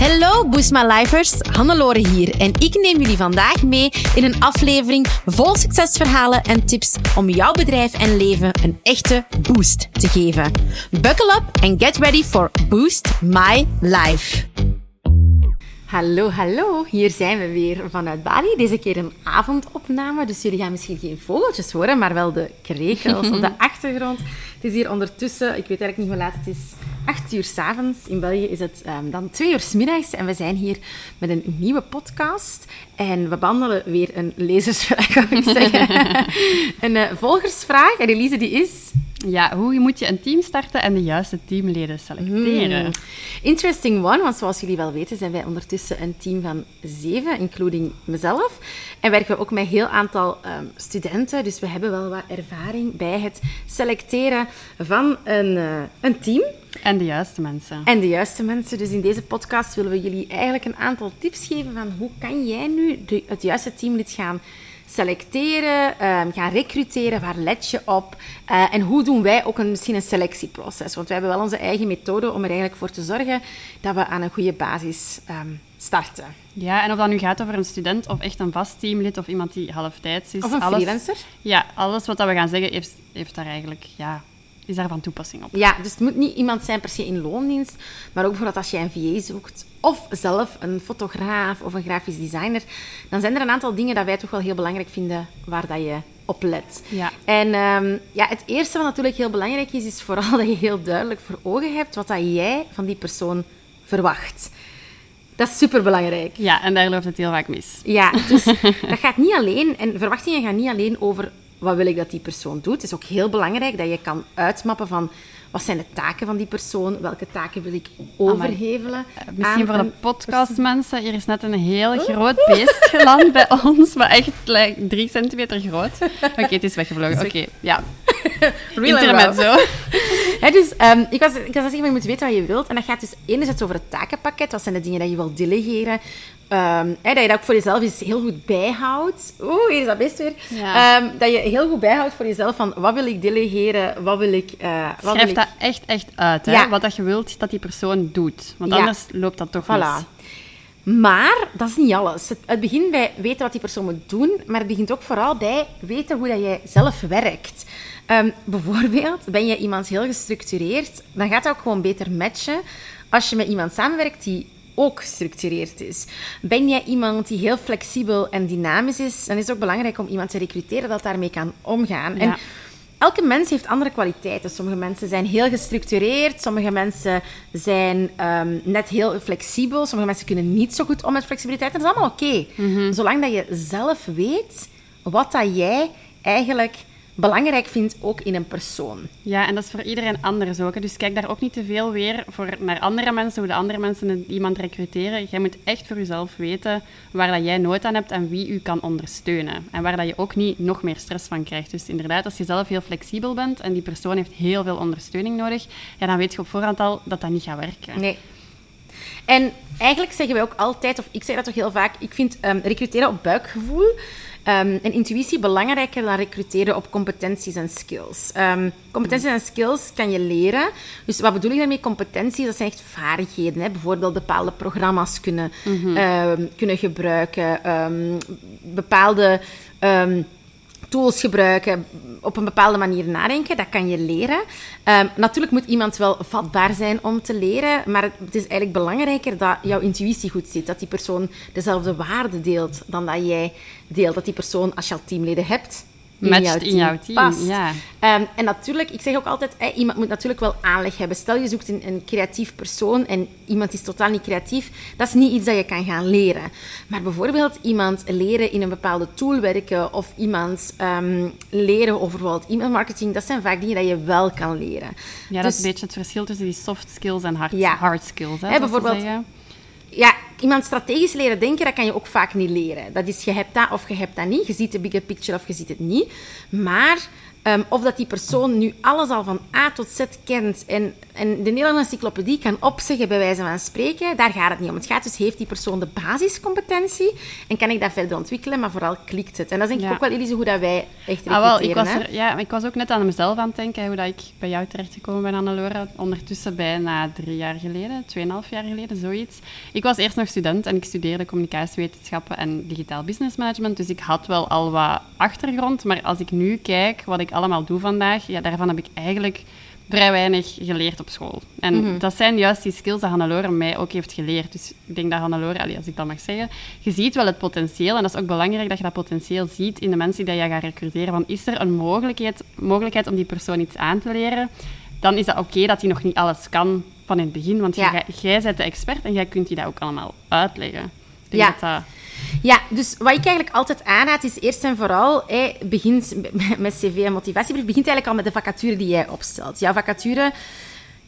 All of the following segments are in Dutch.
Hallo Boost My Lifers, Hannelore hier en ik neem jullie vandaag mee in een aflevering vol succesverhalen en tips om jouw bedrijf en leven een echte boost te geven. Buckle up and get ready for Boost My Life. Hallo, hallo. Hier zijn we weer vanuit Bali. Deze keer een avondopname, dus jullie gaan misschien geen vogeltjes horen, maar wel de krekels op de achtergrond. Het is hier ondertussen, ik weet eigenlijk niet hoe laat het is, acht uur s'avonds. In België is het um, dan twee uur s middags en we zijn hier met een nieuwe podcast. En we behandelen weer een lezersvraag, zou ik zeggen. een uh, volgersvraag. En Elise, die is... Ja, hoe moet je een team starten en de juiste teamleden selecteren? Hmm. Interesting one, want zoals jullie wel weten zijn wij ondertussen een team van zeven, including mezelf. En werken we ook met een heel aantal um, studenten, dus we hebben wel wat ervaring bij het selecteren van een, uh, een team. En de juiste mensen. En de juiste mensen. Dus in deze podcast willen we jullie eigenlijk een aantal tips geven van hoe kan jij nu de, het juiste teamlid gaan selecteren, um, gaan recruteren, waar let je op uh, en hoe doen wij ook een, misschien een selectieproces. Want wij hebben wel onze eigen methode om er eigenlijk voor te zorgen dat we aan een goede basis um, starten. Ja, en of dat nu gaat over een student of echt een vast teamlid of iemand die halftijds is. Of een alles, freelancer. Ja, alles wat dat we gaan zeggen heeft, heeft daar eigenlijk... Ja, is daar van toepassing op. Ja, dus het moet niet iemand zijn per se in loondienst, maar ook bijvoorbeeld als je een VA zoekt, of zelf een fotograaf of een grafisch designer, dan zijn er een aantal dingen dat wij toch wel heel belangrijk vinden waar dat je op let. Ja. En um, ja, het eerste wat natuurlijk heel belangrijk is, is vooral dat je heel duidelijk voor ogen hebt wat dat jij van die persoon verwacht. Dat is superbelangrijk. Ja, en daar loopt het heel vaak mis. Ja, dus dat gaat niet alleen, en verwachtingen gaan niet alleen over wat wil ik dat die persoon doet. Het is ook heel belangrijk dat je kan uitmappen van wat zijn de taken van die persoon, welke taken wil ik overhevelen. Uh, misschien voor de podcastmensen, hier is net een heel groot beest geland bij ons, maar echt like, drie centimeter groot. Oké, okay, het is weggevlogen. Oké, okay, ja. Intermezzo. He, dus um, ik was, ik was zeggen, je moet weten wat je wilt. En dat gaat dus enerzijds over het takenpakket. Wat zijn de dingen dat je wilt delegeren? Um, he, dat je dat ook voor jezelf eens heel goed bijhoudt. Oeh, hier is dat best weer. Ja. Um, dat je heel goed bijhoudt voor jezelf van wat wil ik delegeren, wat wil ik... Uh, wat Schrijf wil dat echt, echt uit, hè? Ja. wat dat je wilt dat die persoon doet. Want Ja. anders loopt dat toch Voilà. mis. Maar dat is niet alles. Het, het begint bij weten wat die persoon moet doen, maar het begint ook vooral bij weten hoe dat jij zelf werkt. Ehm, bijvoorbeeld, ben je iemand heel gestructureerd, dan gaat dat ook gewoon beter matchen als je met iemand samenwerkt die ook gestructureerd is. Ben jij iemand die heel flexibel en dynamisch is, dan is het ook belangrijk om iemand te recruteren dat daarmee kan omgaan. En. Elke mens heeft andere kwaliteiten. Sommige mensen zijn heel gestructureerd, sommige mensen zijn ehm, net heel flexibel, sommige mensen kunnen niet zo goed om met flexibiliteit. En dat is allemaal oké. Zolang dat je zelf weet wat dat jij eigenlijk belangrijk vindt, ook in een persoon. Ja, en dat is voor iedereen anders ook. hè. Dus kijk daar ook niet te veel weer voor naar andere mensen, hoe de andere mensen iemand recruteren. Jij moet echt voor jezelf weten waar dat jij nood aan hebt en wie u kan ondersteunen. En waar dat je ook niet nog meer stress van krijgt. Dus inderdaad, als je zelf heel flexibel bent en die persoon heeft heel veel ondersteuning nodig, ja, dan weet je op voorhand al dat dat niet gaat werken. Nee. En eigenlijk zeggen wij ook altijd, of ik zeg dat toch heel vaak, ik vind ehm, recruteren op buikgevoel ehm, en intuïtie belangrijker dan recruteren op competenties en skills. Ehm, competenties en skills kan je leren. Dus wat bedoel ik daarmee? Competenties, dat zijn echt vaardigheden. Hè? Bijvoorbeeld bepaalde programma's kunnen, ehm, kunnen gebruiken, bepaalde... tools gebruiken, op een bepaalde manier nadenken, dat kan je leren. Ehm, natuurlijk moet iemand wel vatbaar zijn om te leren, maar het, het is eigenlijk belangrijker dat jouw intuïtie goed zit, dat die persoon dezelfde waarden deelt dan dat jij deelt, dat die persoon, als je al teamleden hebt, Matcht in jouw team, past. ja. Ehm, en natuurlijk, ik zeg ook altijd, iemand moet natuurlijk wel aanleg hebben. Stel, je zoekt een, een creatief persoon en iemand is totaal niet creatief. Dat is niet iets dat je kan gaan leren. Maar bijvoorbeeld iemand leren in een bepaalde tool werken of iemand ehm, leren over bijvoorbeeld e-mailmarketing, dat zijn vaak dingen dat je wel kan leren. Ja, dat Dus- is een beetje het verschil tussen die soft skills en hard, Ja. hard skills. Hè, bijvoorbeeld- ja, iemand strategisch leren denken, dat kan je ook vaak niet leren. Dat is, je hebt dat of je hebt dat niet. Je ziet de bigger picture of je ziet het niet. Maar Ehm, of dat die persoon nu alles al van A tot Z kent en, en de Nederlandse encyclopedie kan opzeggen bij wijze van spreken, daar gaat het niet om. Het gaat dus, heeft die persoon de basiscompetentie en kan ik dat verder ontwikkelen, maar vooral klikt het. En dat is denk ik ook wel, Elise, hoe dat wij echt. Ah, wel, ik was er, ja, ik was ook net aan mezelf aan het denken, hoe dat ik bij jou terechtgekomen ben, Annelore. Ondertussen bijna drie jaar geleden, tweeënhalf jaar geleden, zoiets. Ik was eerst nog student en ik studeerde communicatiewetenschappen en digitaal business management, dus ik had wel al wat achtergrond, maar als ik nu kijk wat ik allemaal doe vandaag, ja, daarvan heb ik eigenlijk vrij weinig geleerd op school. En Mhm. dat zijn juist die skills dat Hannelore mij ook heeft geleerd. Dus ik denk dat Hannelore, allee, als ik dat mag zeggen, je ziet wel het potentieel. En dat is ook belangrijk dat je dat potentieel ziet in de mensen die je gaat recruteren. Want is er een mogelijkheid, mogelijkheid om die persoon iets aan te leren, dan is dat oké dat hij nog niet alles kan van in het begin. Want Ja. jij, jij bent de expert en jij kunt die dat ook allemaal uitleggen. Ik denk Ja. dat dat- Ja, dus wat ik eigenlijk altijd aanraad is eerst en vooral, hey, begint met cv en motivatiebrief, begint eigenlijk al met de vacature die jij opstelt. Jouw vacature,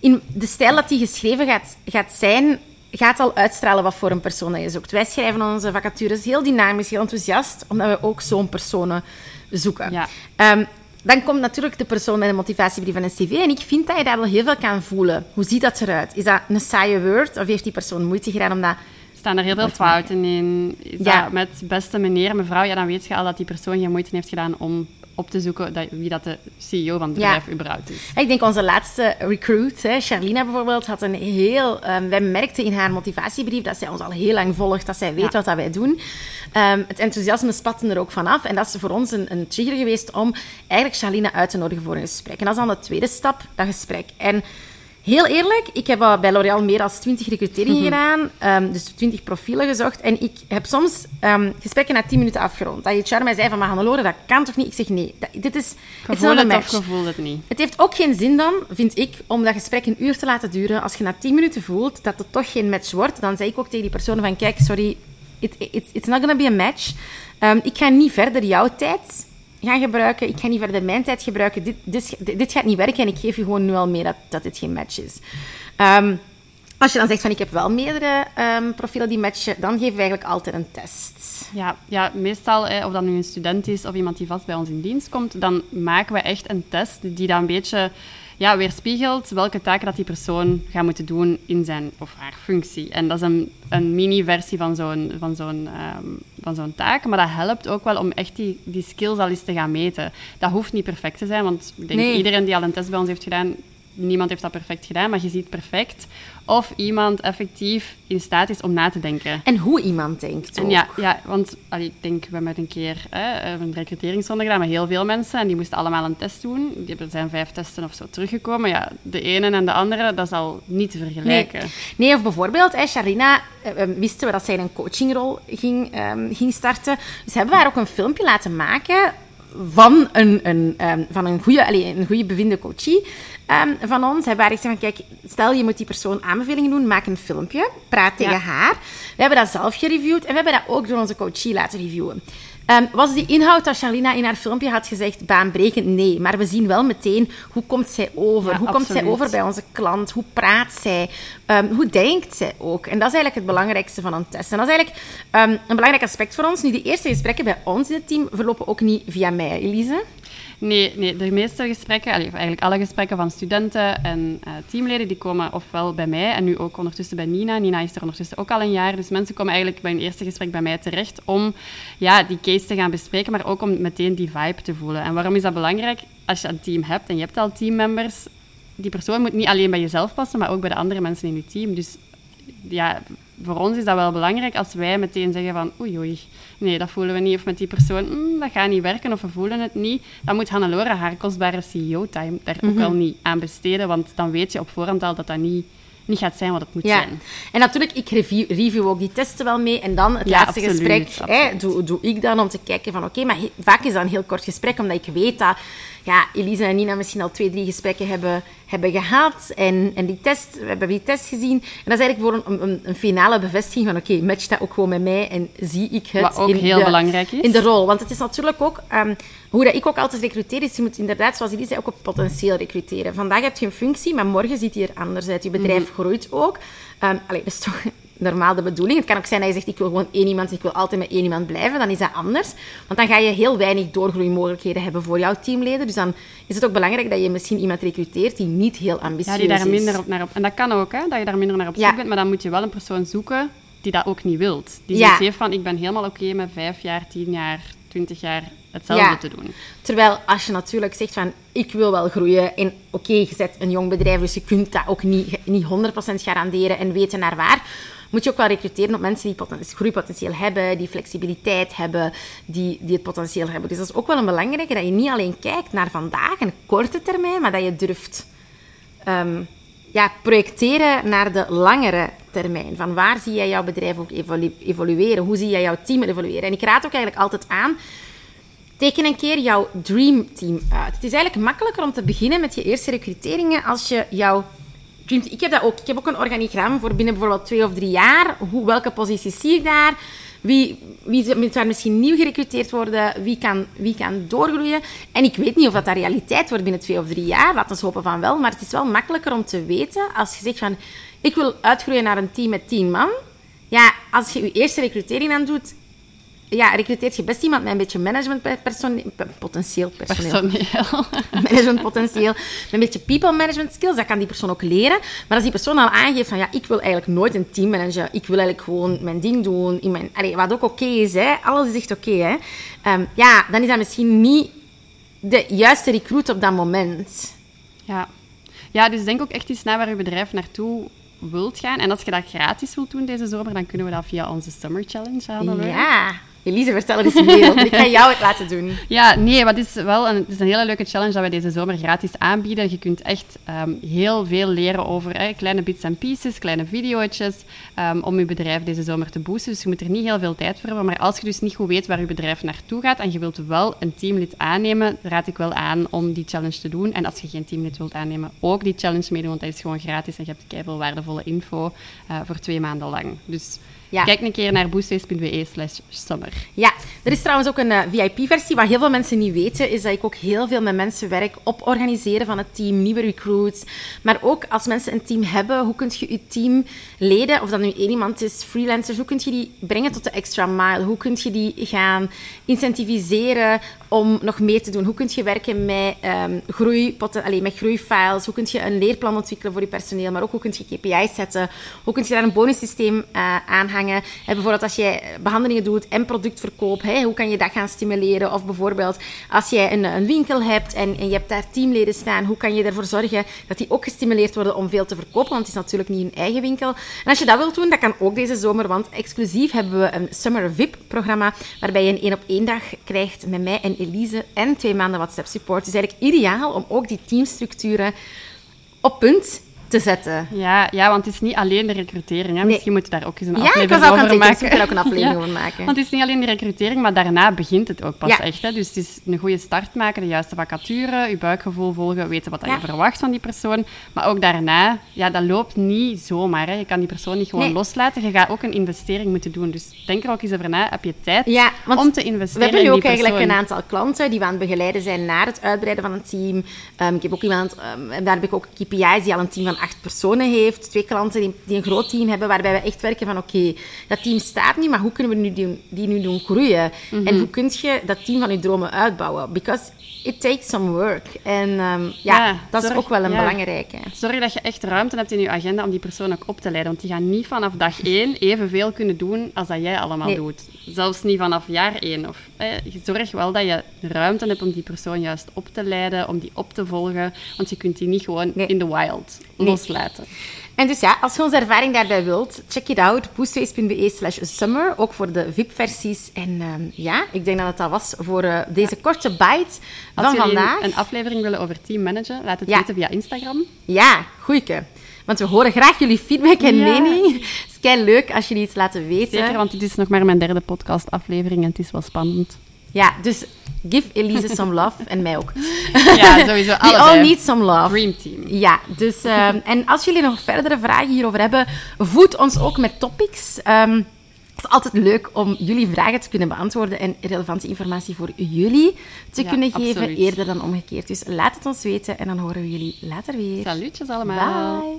in de stijl dat die geschreven gaat, gaat zijn, gaat al uitstralen wat voor een persoon dat je zoekt. Wij schrijven onze vacatures heel dynamisch, heel enthousiast, omdat we ook zo'n personen zoeken. Ja. Ehm, dan komt natuurlijk de persoon met een motivatiebrief en een cv. En ik vind dat je daar wel heel veel kan voelen. Hoe ziet dat eruit? Is dat een saaie word? Of heeft die persoon moeite gedaan om dat... staan er heel veel fouten in. Is Ja. dat met beste meneer, mevrouw, ja, dan weet je al dat die persoon geen moeite heeft gedaan om op te zoeken dat, wie dat de CEO van het Ja. bedrijf überhaupt is. Ik denk onze laatste recruit, hè, Charlina bijvoorbeeld, had een heel... ehm, wij merkten in haar motivatiebrief dat zij ons al heel lang volgt, dat zij weet Ja. wat dat wij doen. Ehm, het enthousiasme spatte er ook vanaf. En dat is voor ons een, een trigger geweest om eigenlijk Charlina uit te nodigen voor een gesprek. En dat is dan de tweede stap, dat gesprek. En heel eerlijk, ik heb bij L'Oréal meer dan 20 recruteringen gedaan, ehm, dus 20 profielen gezocht. En ik heb soms ehm, gesprekken na 10 minuten afgerond. Dat HR mij zei van, maar Hannelore, dat kan toch niet? Ik zeg, nee, dat- dit is... het of match. gevoel het niet. Het heeft ook geen zin dan, vind ik, om dat gesprek een uur te laten duren. Als je na tien minuten voelt dat het toch geen match wordt, dan zeg ik ook tegen die persoon van, kijk, sorry, it, it, it's not gonna be a match. Ehm, ik ga niet verder jouw tijd gaan gebruiken. Ik ga niet verder mijn tijd gebruiken. Dit, dit, dit gaat niet werken en ik geef je gewoon nu al mee dat, dat dit geen match is. Ehm, als je dan zegt van, ik heb wel meerdere ehm, profielen die matchen, dan geven we eigenlijk altijd een test. Ja, ja meestal, of dat nu een student is of iemand die vast bij ons in dienst komt, dan maken we echt een test die dan een beetje ja, weerspiegelt welke taken dat die persoon gaat moeten doen in zijn of haar functie. En dat is een, een mini-versie van zo'n van zo'n ehm, van zo'n taak, maar dat helpt ook wel om echt die, die skills al eens te gaan meten. Dat hoeft niet perfect te zijn, want ik denk Nee. iedereen die al een test bij ons heeft gedaan, niemand heeft dat perfect gedaan, maar je ziet perfect of iemand effectief in staat is om na te denken. En hoe iemand denkt ook. Ja, ja, want allee, ik denk, we hebben een keer hè, een recruteringsronde gedaan met heel veel mensen en die moesten allemaal een test doen. Die hebben- er zijn vijf testen of zo teruggekomen. Ja, de ene en de andere, dat is al niet te vergelijken. Nee. nee, of bijvoorbeeld, hè, Sharina, eh, eh, wisten we dat zij een coachingrol ging, ehm, ging starten. Dus hebben we haar ook een filmpje laten maken van een, een, ehm, van een goede, allee, een goede bevinde coachie ehm, van ons. Hebben we haar gezegd van, kijk, stel je moet die persoon aanbevelingen doen, maak een filmpje, praat tegen Ja. haar. We hebben dat zelf gereviewd en we hebben dat ook door onze coachie laten reviewen. Ehm, was die inhoud dat Charlina in haar filmpje had gezegd baanbrekend? Nee, maar we zien wel meteen hoe komt zij over? Ja, hoe komt zij over bij onze klant? Hoe praat zij? Ehm, hoe denkt zij ook? En dat is eigenlijk het belangrijkste van een test. En dat is eigenlijk ehm, een belangrijk aspect voor ons. Nu, die eerste gesprekken bij ons in het team verlopen ook niet via mij, Elise. Nee, nee, de meeste gesprekken, eigenlijk alle gesprekken van studenten en eh, teamleden, die komen ofwel bij mij en nu ook ondertussen bij Nina. Nina is er ondertussen ook al een jaar, dus mensen komen eigenlijk bij hun eerste gesprek bij mij terecht om ja, die case te gaan bespreken, maar ook om meteen die vibe te voelen. En waarom is dat belangrijk? Als je een team hebt en je hebt al teammembers, die persoon moet niet alleen bij jezelf passen, maar ook bij de andere mensen in je team. Dus ja, voor ons is dat wel belangrijk als wij meteen zeggen van oei oei, nee, dat voelen we niet. Of met die persoon, "Mm, dat gaat niet werken of we voelen het niet. Dan moet Hannelore haar kostbare CEO-time daar ook wel niet aan besteden. Want dan weet je op voorhand al dat dat niet, niet gaat zijn wat het moet Ja, zijn. en natuurlijk, ik review, review ook die testen wel mee. En dan het Ja, laatste absoluut, gesprek hè, doe, doe ik dan om te kijken van... Oké, maar vaak is dat een heel kort gesprek, omdat ik weet dat ja, Elisa en Nina misschien al twee, drie gesprekken hebben, hebben gehad. En, en die test, we hebben die test gezien. En dat is eigenlijk voor een, een, een finale bevestiging van... Oké, match dat ook gewoon met mij en zie ik het Wat ook in heel de, belangrijk is. in de rol. Want het is natuurlijk ook... ehm, hoe dat ik ook altijd recruteer, is je moet inderdaad, zoals zei, ook op potentieel recruteren. Vandaag heb je een functie, maar morgen ziet die er anders uit. Je bedrijf Mhm. groeit ook. Ehm allee, dat is toch normaal de bedoeling. Het kan ook zijn dat je zegt, ik wil gewoon één iemand, ik wil altijd met één iemand blijven. Dan is dat anders. Want dan ga je heel weinig doorgroeimogelijkheden hebben voor jouw teamleden. Dus dan is het ook belangrijk dat je misschien iemand recruteert die niet heel ambitieus Ja, die daar is. minder op naar op... En dat kan ook, hè, dat je daar minder naar op zoek Ja. bent. Maar dan moet je wel een persoon zoeken die dat ook niet wilt. Die Ja. heeft van, ik ben helemaal oké met vijf jaar, tien jaar, twintig jaar hetzelfde Ja. te doen. Terwijl als je natuurlijk zegt van, ik wil wel groeien. En oké, je zet een jong bedrijf, dus je kunt dat ook niet, niet 100% garanderen en weten naar waar. Moet je ook wel recruteren op mensen die poten- groeipotentieel hebben, die flexibiliteit hebben, die, die het potentieel hebben. Dus dat is ook wel een belangrijke, dat je niet alleen kijkt naar vandaag, een korte termijn, maar dat je durft ehm, ja, projecteren naar de langere termijn. Van waar zie jij jouw bedrijf ook evolu- evolueren? Hoe zie jij jouw team evolueren? En ik raad ook eigenlijk altijd aan, teken een keer jouw dream team uit. Het is eigenlijk makkelijker om te beginnen met je eerste recruteringen als je jouw dream Ik heb dat ook. Ik heb ook een organigram voor binnen bijvoorbeeld twee of drie jaar. Hoe, welke posities zie ik daar? Wie, wie zou daar misschien nieuw gerecruiteerd worden? Wie kan, wie kan doorgroeien? En ik weet niet of dat, dat realiteit wordt binnen twee of drie jaar. Laten we hopen van wel. Maar het is wel makkelijker om te weten als je zegt van... Ik wil uitgroeien naar een team met tien man. Ja, als je je eerste recrutering aan doet... Ja, recruteert je best iemand met een beetje managementpersoneel... Potentieel personeel Personeel. managementpotentieel, met een beetje people management skills, dat kan die persoon ook leren. Maar als die persoon al aangeeft van ja, ik wil eigenlijk nooit een team managen, ik wil eigenlijk gewoon mijn ding doen, in mijn, allee, wat ook oké is, hè, alles is echt oké, hè. Ehm, ja, dan is dat misschien niet de juiste recruit op dat moment. Ja. ja, dus denk ook echt eens na waar je bedrijf naartoe wilt gaan. En als je dat gratis wilt doen deze zomer, dan kunnen we dat via onze Summer Challenge halen. Ja. Elise, vertel er eens meer over. Ik ga jou het laten doen. Ja, nee, maar het is wel een, het is een hele leuke challenge dat wij deze zomer gratis aanbieden. Je kunt echt ehm, heel veel leren over kleine bits en pieces, kleine video's, ehm, om je bedrijf deze zomer te boosten. Dus je moet er niet heel veel tijd voor hebben. Maar als je dus niet goed weet waar je bedrijf naartoe gaat en je wilt wel een teamlid aannemen, raad ik wel aan om die challenge te doen. En als je geen teamlid wilt aannemen, ook die challenge meedoen, want dat is gewoon gratis en je hebt keiveel waardevolle info eh, voor twee maanden lang. Dus Ja. kijk een keer naar boostways.be slash summer. Ja, er is trouwens ook een eh, VIP-versie. Wat heel veel mensen niet weten, is dat ik ook heel veel met mensen werk op organiseren van het team, nieuwe recruits. Maar ook als mensen een team hebben, hoe kun je je teamleden, of dat nu één iemand is, freelancers, hoe kun je die brengen tot de extra mile? Hoe kun je die gaan incentiviseren om nog meer te doen? Hoe kun je werken met, ehm groei, allee, met groeifiles? Hoe kun je een leerplan ontwikkelen voor je personeel? Maar ook hoe kun je KPI's zetten? Hoe kun je daar een bonussysteem eh, aanhangen? Hè, bijvoorbeeld als jij behandelingen doet en productverkoop, hè, hoe kan je dat gaan stimuleren? Of bijvoorbeeld als jij een, een winkel hebt en, en je hebt daar teamleden staan, hoe kan je ervoor zorgen dat die ook gestimuleerd worden om veel te verkopen? Want het is natuurlijk niet hun eigen winkel. En als je dat wilt doen, dat kan ook deze zomer, want exclusief hebben we een Summer VIP-programma waarbij je een één op één dag krijgt met mij en Elise en twee maanden WhatsApp support. Het is eigenlijk ideaal om ook die teamstructuren op punt te zetten. Ja, ja, want het is niet alleen de recrutering. Hè. Nee. Misschien moet je daar ook eens een Ja, ik aflevering was ook over maken. misschien moet je daar ook een aflevering Ja. over maken. Want het is niet alleen de recrutering, maar daarna begint het ook pas Ja. echt. Hè. Dus het is een goede start maken, de juiste vacature, je buikgevoel volgen, weten wat Ja. je verwacht van die persoon. Maar ook daarna, ja, dat loopt niet zomaar. Hè. Je kan die persoon niet gewoon Nee. loslaten. Je gaat ook een investering moeten doen. Dus denk er ook eens over na. Heb je tijd Ja, om te We investeren hebben nu in ook die eigenlijk persoon? een aantal klanten die we aan het begeleiden zijn naar het uitbreiden van een team. Ehm, ik heb ook iemand, en daar heb ik ook KPI's die al een team van acht personen heeft. Twee klanten die, een groot team hebben, waarbij we echt werken van oké, dat team staat niet, maar hoe kunnen we nu die, die nu doen groeien? Mhm. En hoe kun je dat team van je dromen uitbouwen? Because it takes some work. En ehm, ja, Ja, dat is ook wel een ja. belangrijke. Zorg dat je echt ruimte hebt in je agenda om die persoon ook op te leiden. Want die gaan niet vanaf dag één evenveel kunnen doen als dat jij allemaal Nee. doet. Zelfs niet vanaf jaar één. Of, eh, zorg wel dat je ruimte hebt om die persoon juist op te leiden, om die op te volgen. Want je kunt die niet gewoon Nee. in the wild Nee. Loslaten. En dus ja, als je onze ervaring daarbij wilt, check it out. boostways.be slash summer, ook voor de VIP-versies. En ehm, ja, ik denk dat het dat was voor eh, deze korte bite Als van jullie vandaag. een aflevering willen over team managen, laat het Ja. weten via Instagram. Ja, goeieke. Want we horen graag jullie feedback en Ja. mening. Het is leuk als jullie iets laten weten. Zeker, want dit is nog maar mijn derde podcast-aflevering en het is wel spannend. Ja, dus give Elise some love en mij ook. Ja, sowieso. We all need some love. Dream team. Ja, dus, ehm, en als jullie nog verdere vragen hierover hebben, voed ons ook met topics. Ehm, het is altijd leuk om jullie vragen te kunnen beantwoorden en relevante informatie voor jullie te Ja, kunnen geven, absoluut. eerder dan omgekeerd. Dus laat het ons weten en dan horen we jullie later weer. Salutjes allemaal. Bye.